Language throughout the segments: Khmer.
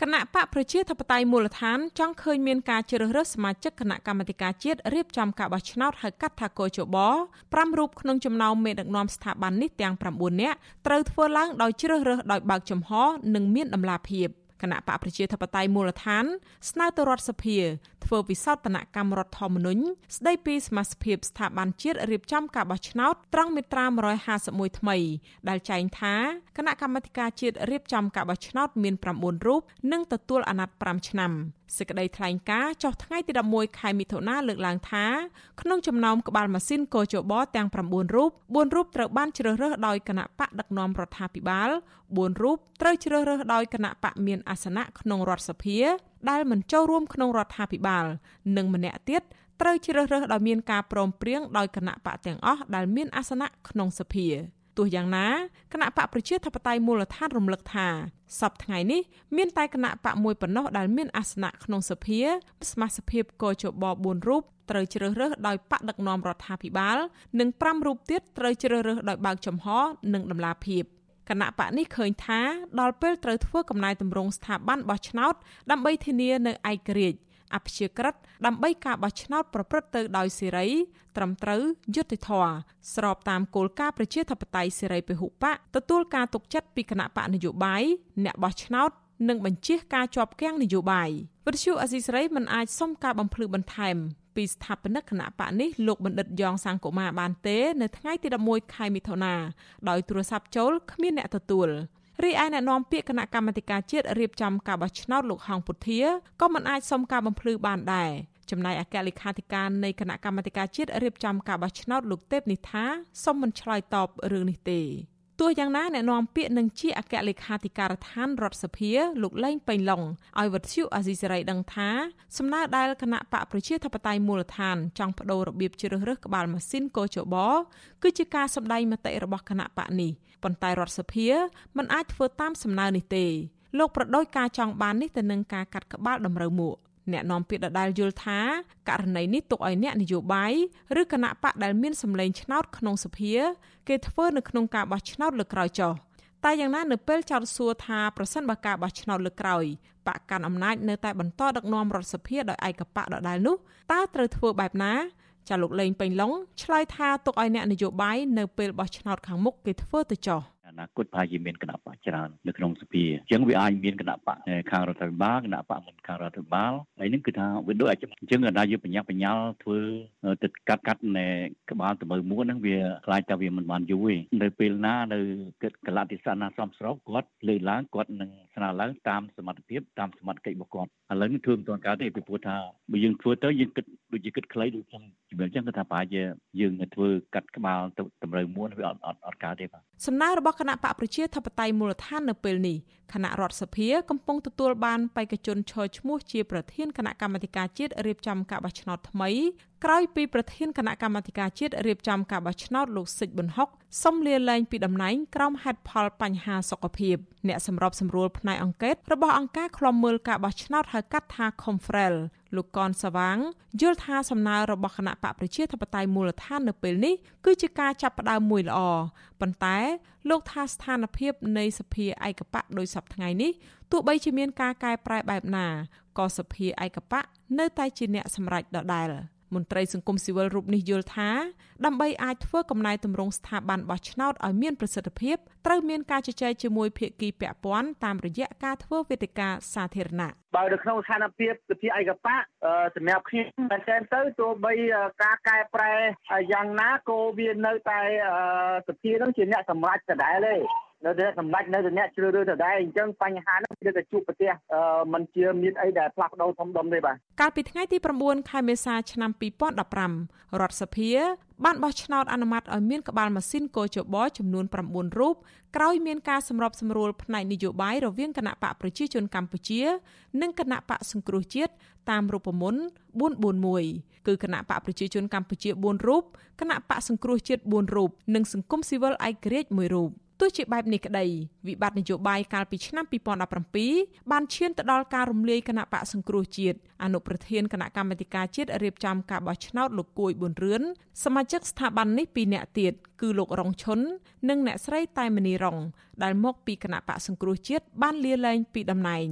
គណៈបកប្រជាធិបតេយ្យមូលដ្ឋានចង់ឃើញមានការជ្រើសរើសសមាជិកគណៈកម្មាធិការជាតិរៀបចំការបោះឆ្នោតហៅកាត់ថាកោជប5រូបក្នុងចំណោមមេដឹកនាំស្ថាប័ននេះទាំង9នាក់ត្រូវធ្វើឡើងដោយជ្រើសរើសដោយបើកចំហ និងមានដំណាភាព គណៈបកប្រជាធិបតេយ្យមូលដ្ឋានស្នើទៅរដ្ឋសភា ធ្វើវិសោធនកម្មរដ្ឋធម្មនុញ្ញស្ដីពីសមាជិកស្ថាប័នជាតិរៀបចំការបោះឆ្នោតត្រង់មាត្រា151ថ្មី ដែលចែងថាគណៈកម្មាធិការជាតិរៀបចំការបោះឆ្នោតមាន9រូបនិងទទួលអាណត្តិ5ឆ្នាំ។ សេចក្តីថ្លែងការណ៍ចុះថ្ងៃទី11ខែមិថុនាលើកឡើងថាក្នុងចំណោមក្បាលម៉ាស៊ីនកោជបទាំង9រូប4រូបត្រូវបានជ្រើសរើសដោយគណៈបកដឹកនាំរដ្ឋាភិបាល4រូបត្រូវជ្រើសរើសដោយគណៈបកមានអាសនៈក្នុងរដ្ឋសភា ដែលមិនចូលរួមក្នុងរដ្ឋាភិបាល និងម្នាក់ទៀតត្រូវជ្រើសរើសដោយមានការព្រមព្រៀងដោយគណៈបកទាំងអស់ដែលមានអាសនៈក្នុងសភា ទោះយ៉ាងណាគណៈបកប្រជាធិបតេយ្យមូលដ្ឋានរំលឹកថាសប្តាហ៍នេះមានតែគណៈបកមួយប៉ុណ្ណោះដែលមានអាសនៈក្នុងសភាសមាជិកកោជប4រូបត្រូវជ្រើសរើសដោយបកដឹកនាំរដ្ឋាភិបាល និង5រូបទៀតត្រូវជ្រើសរើសដោយបើកចំហនិងដំណាភាពគណៈបកនេះឃើញថាដល់ពេលត្រូវធ្វើកំណែតម្រង់ស្ថាប័នបោះឆ្នោតដើម្បីធានានៅឯករាជ្យ អព្យាក្រឹតដើម្បីការបោះឆ្នោតប្រព្រឹត្តទៅដោយសេរីត្រឹមត្រូវយុត្តិធម៌ស្របតាមគោលការណ៍ប្រជាធិបតេយ្យសេរីពហុបកទទួលការទុកចិត្តពីគណៈបកនយោបាយអ្នកបោះឆ្នោតនិងបញ្ជាការជាប់គាំងនយោបាយវិទ្យុអសីសេរីមិនអាចសុំការបំភ្លឺបន្ថែមពីស្ថាបនិកគណៈបកនេះលោកបណ្ឌិតយ៉ងសង្គមាបានទេ នៅថ្ងៃទី11ខែមិថុនាដោយទូរស័ព្ទចូលគ្មានអ្នកទទួល រីឯអ្នកនាំពាក្យគណៈកម្មាធិការជាតិរៀបចំការបោះឆ្នោតលោកហងពុធាក៏មិនអាចសុំការបំភ្លឺបានដែរចំណែកអគ្គលេខាធិការនៃគណៈកម្មាធិការជាតិរៀបចំការបោះឆ្នោតលោកទេពនិថាសុំមិនឆ្លើយតបរឿងនេះទេ ទោះយ៉ាងណាអ្នកនាំពាក្យនឹងជាអគ្គលេខាធិការដ្ឋានរដ្ឋសភាលោកលេងពេញឡុងឲ្យវត្ថុអាស៊ីសេរីដឹងថាសំណើដែលគណៈបកប្រជាធិបតេយ្យមូលដ្ឋានចង់បដូររបៀបជ្រើសរើសក្បាលម៉ាស៊ីនកោជបគឺជាការសម្ដែងមតិរបស់គណៈបកនេះប៉ុន្តែរដ្ឋសភាមិនអាចធ្វើតាមសំណើនេះទេលោកប្រដូចការចង់បាននេះទៅនឹងការកាត់ក្បាលតម្រូវមួក អ្នកនាំពាក្យដដែលយល់ថាករណីនេះទុកឲ្យអ្នកនយោបាយឬគណៈបកដែលមានសម្លេងឆ្នោតក្នុងសភាគេធ្វើនៅក្នុងការបោះឆ្នោតលើក្រោយចុះតែយ៉ាងណានៅពេលចោទសួរថាប្រសិនបើការបោះឆ្នោតលើក្រោយបកកាន់អំណាចនៅតែបន្តដឹកនាំរដ្ឋសភាដោយឯកបកដដែលនោះតើត្រូវធ្វើបែបណាចាលោកលេងពេញឡុងឆ្លើយថាទុកឲ្យអ្នកនយោបាយនៅពេលបោះឆ្នោតខាងមុខគេធ្វើទៅចោះអ នាគតប្រហែលជាមានគណៈបកច្រើននៅក្នុងសភាអញ្ចឹងវាអាចមានគណៈបកខាងរដ្ឋាភិបាលគណៈបកមិនខាងរដ្ឋាភិបាលហើយនឹងគឺថាវាដូចអាចអញ្ចឹងណាយើងបញ្ញាបញ្ញាល់ធ្វើទៅកាត់កាត់នៃក្បាលទៅមើលមួនហ្នឹងវាខ្លាចតែវាមិនបានយូរទេនៅពេលណានៅគិតកលតិសាណាសំស្របគាត់លើកឡើងគាត់នឹងស្នើឡើងតាមសមត្ថភាពតាមសមត្ថកិច្ចរបស់គាត់ឥឡូវនេះធ្វើមិនទាន់កើតទេពីព្រោះថាបើយើងធ្វើទៅយើងគិត ដូចជាគិតខ្លីដូចខ្ញុំជំរាបអញ្ចឹងគឺថាប្រហែលជាយើងធ្វើកាត់ក្បាលទៅតម្រូវមួនវាអត់អត់អត់កើតទេបាទសំណើរបស់គណៈបកប្រជាធិបតេយ្យមូលដ្ឋាននៅពេលនេះគណៈរដ្ឋសភាកំពុងទទួលបានបេក្ខជនឈរឈ្មោះជាប្រធានគណៈកម្មាធិការជាតិរៀបចំការបោះឆ្នោតថ្មីក្រោយពីប្រធានគណៈកម្មាធិការជាតិរៀបចំការបោះឆ្នោតលោកសិចប៊ុនហុកសុំលាលែងពីតំណែងក្រោមហេតុផលបញ្ហាសុខភាពអ្នកសម្របសម្រួលផ្នែកអង្គការរបស់អង្គការឃ្លាំមើលការបោះឆ្នោតហៅកាត់ថា Confrel លោកកនសវាងយល់ថាសំណើរបស់គណៈបកប្រជាធិបតេយ្យមូលដ្ឋាននៅពេលនេះគឺជាការចាប់ផ្ដើមមួយល្អប៉ុន្តែលោកថាស្ថានភាពនៃសភាឯកបកដោយសពថ្ងៃនេះទោះបីជាមានការកែប្រែបែបណាក៏សភាឯកបកនៅតែជាអ្នកសម្រេចដដែល។ មន្ត្រីសង្គមស៊ីវិលរូបនេះយល់ថាដើម្បីអាចធ្វើកំណែតម្រង់ស្ថាប័នបោះឆ្នោតឲ្យមានប្រសិទ្ធភាពត្រូវមានការជជែកជាមួយភាគីពាក់ព័ន្ធតាមរយៈការធ្វើវេទិកាសាធារណៈបើនៅក្នុងស្ថានភាពសភាឯកបកសម្រាប់ខ្ញុំតែតែទៅទោះបីការកែប្រែយ៉ាងណាក៏វានៅតែសភានឹងជាអ្នកសម្រេចដដែលទេ នៅតែសម្ដេចនៅតែអ្នកជ្រើសរើសដដែលអញ្ចឹងបញ្ហានោះគឺតែជួបប្រទេសมันជាមានអីដែលផ្លាស់ប្ដូរធំដុំទេបាទកាលពីថ្ងៃទី9ខែមេសាឆ្នាំ2015រដ្ឋសភាបានបោះឆ្នោតអនុម័តឲ្យមានក្បាលម៉ាស៊ីនកោជបចំនួន9រូបក្រោយមានការសម្របសម្រួលផ្នែកនយោបាយរវាងគណៈបកប្រជាជនកម្ពុជា និងគណៈបកសង្គ្រោះជាតិតាមរូបមន្ត441គឺគណៈបកប្រជាជនកម្ពុជា4រូបគណៈបកសង្គ្រោះជាតិ4រូបនិងសង្គមស៊ីវិលឯករាជ្យ1រូប ទោះជាបែបនេះក្តីវិបត្តិនយោបាយកាលពីឆ្នាំ2017បានឈានទៅដល់ការរំលាយគណៈបកសង្គ្រោះជាតិអនុប្រធានគណៈកម្មាធិការជាតិរៀបចំការបោះឆ្នោតលោកគួយប៊ុនរឿនសមាជិកស្ថាប័ននេះពីរនាក់ទៀតគឺលោករងឈុននិងអ្នកស្រីតែមនីរង ដែលមកពីគណៈបកសង្គ្រោះជាតិបានលាលែងពីតំណែង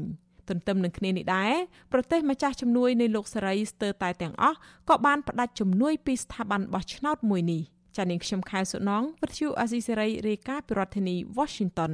ទន្ទឹមនឹងគ្នានេះដែរប្រទេសម្ចាស់ជំនួយនៃលោកសេរីស្ទើរតែទាំងអស់ក៏បានផ្ដាច់ជំនួយពីស្ថាប័នបោះឆ្នោតមួយនេះ ចានាងខ្ញុំខែសុណងវិទ្យុអាស៊ីសេរីរាយការណ៍ពីរដ្ឋធានី Washington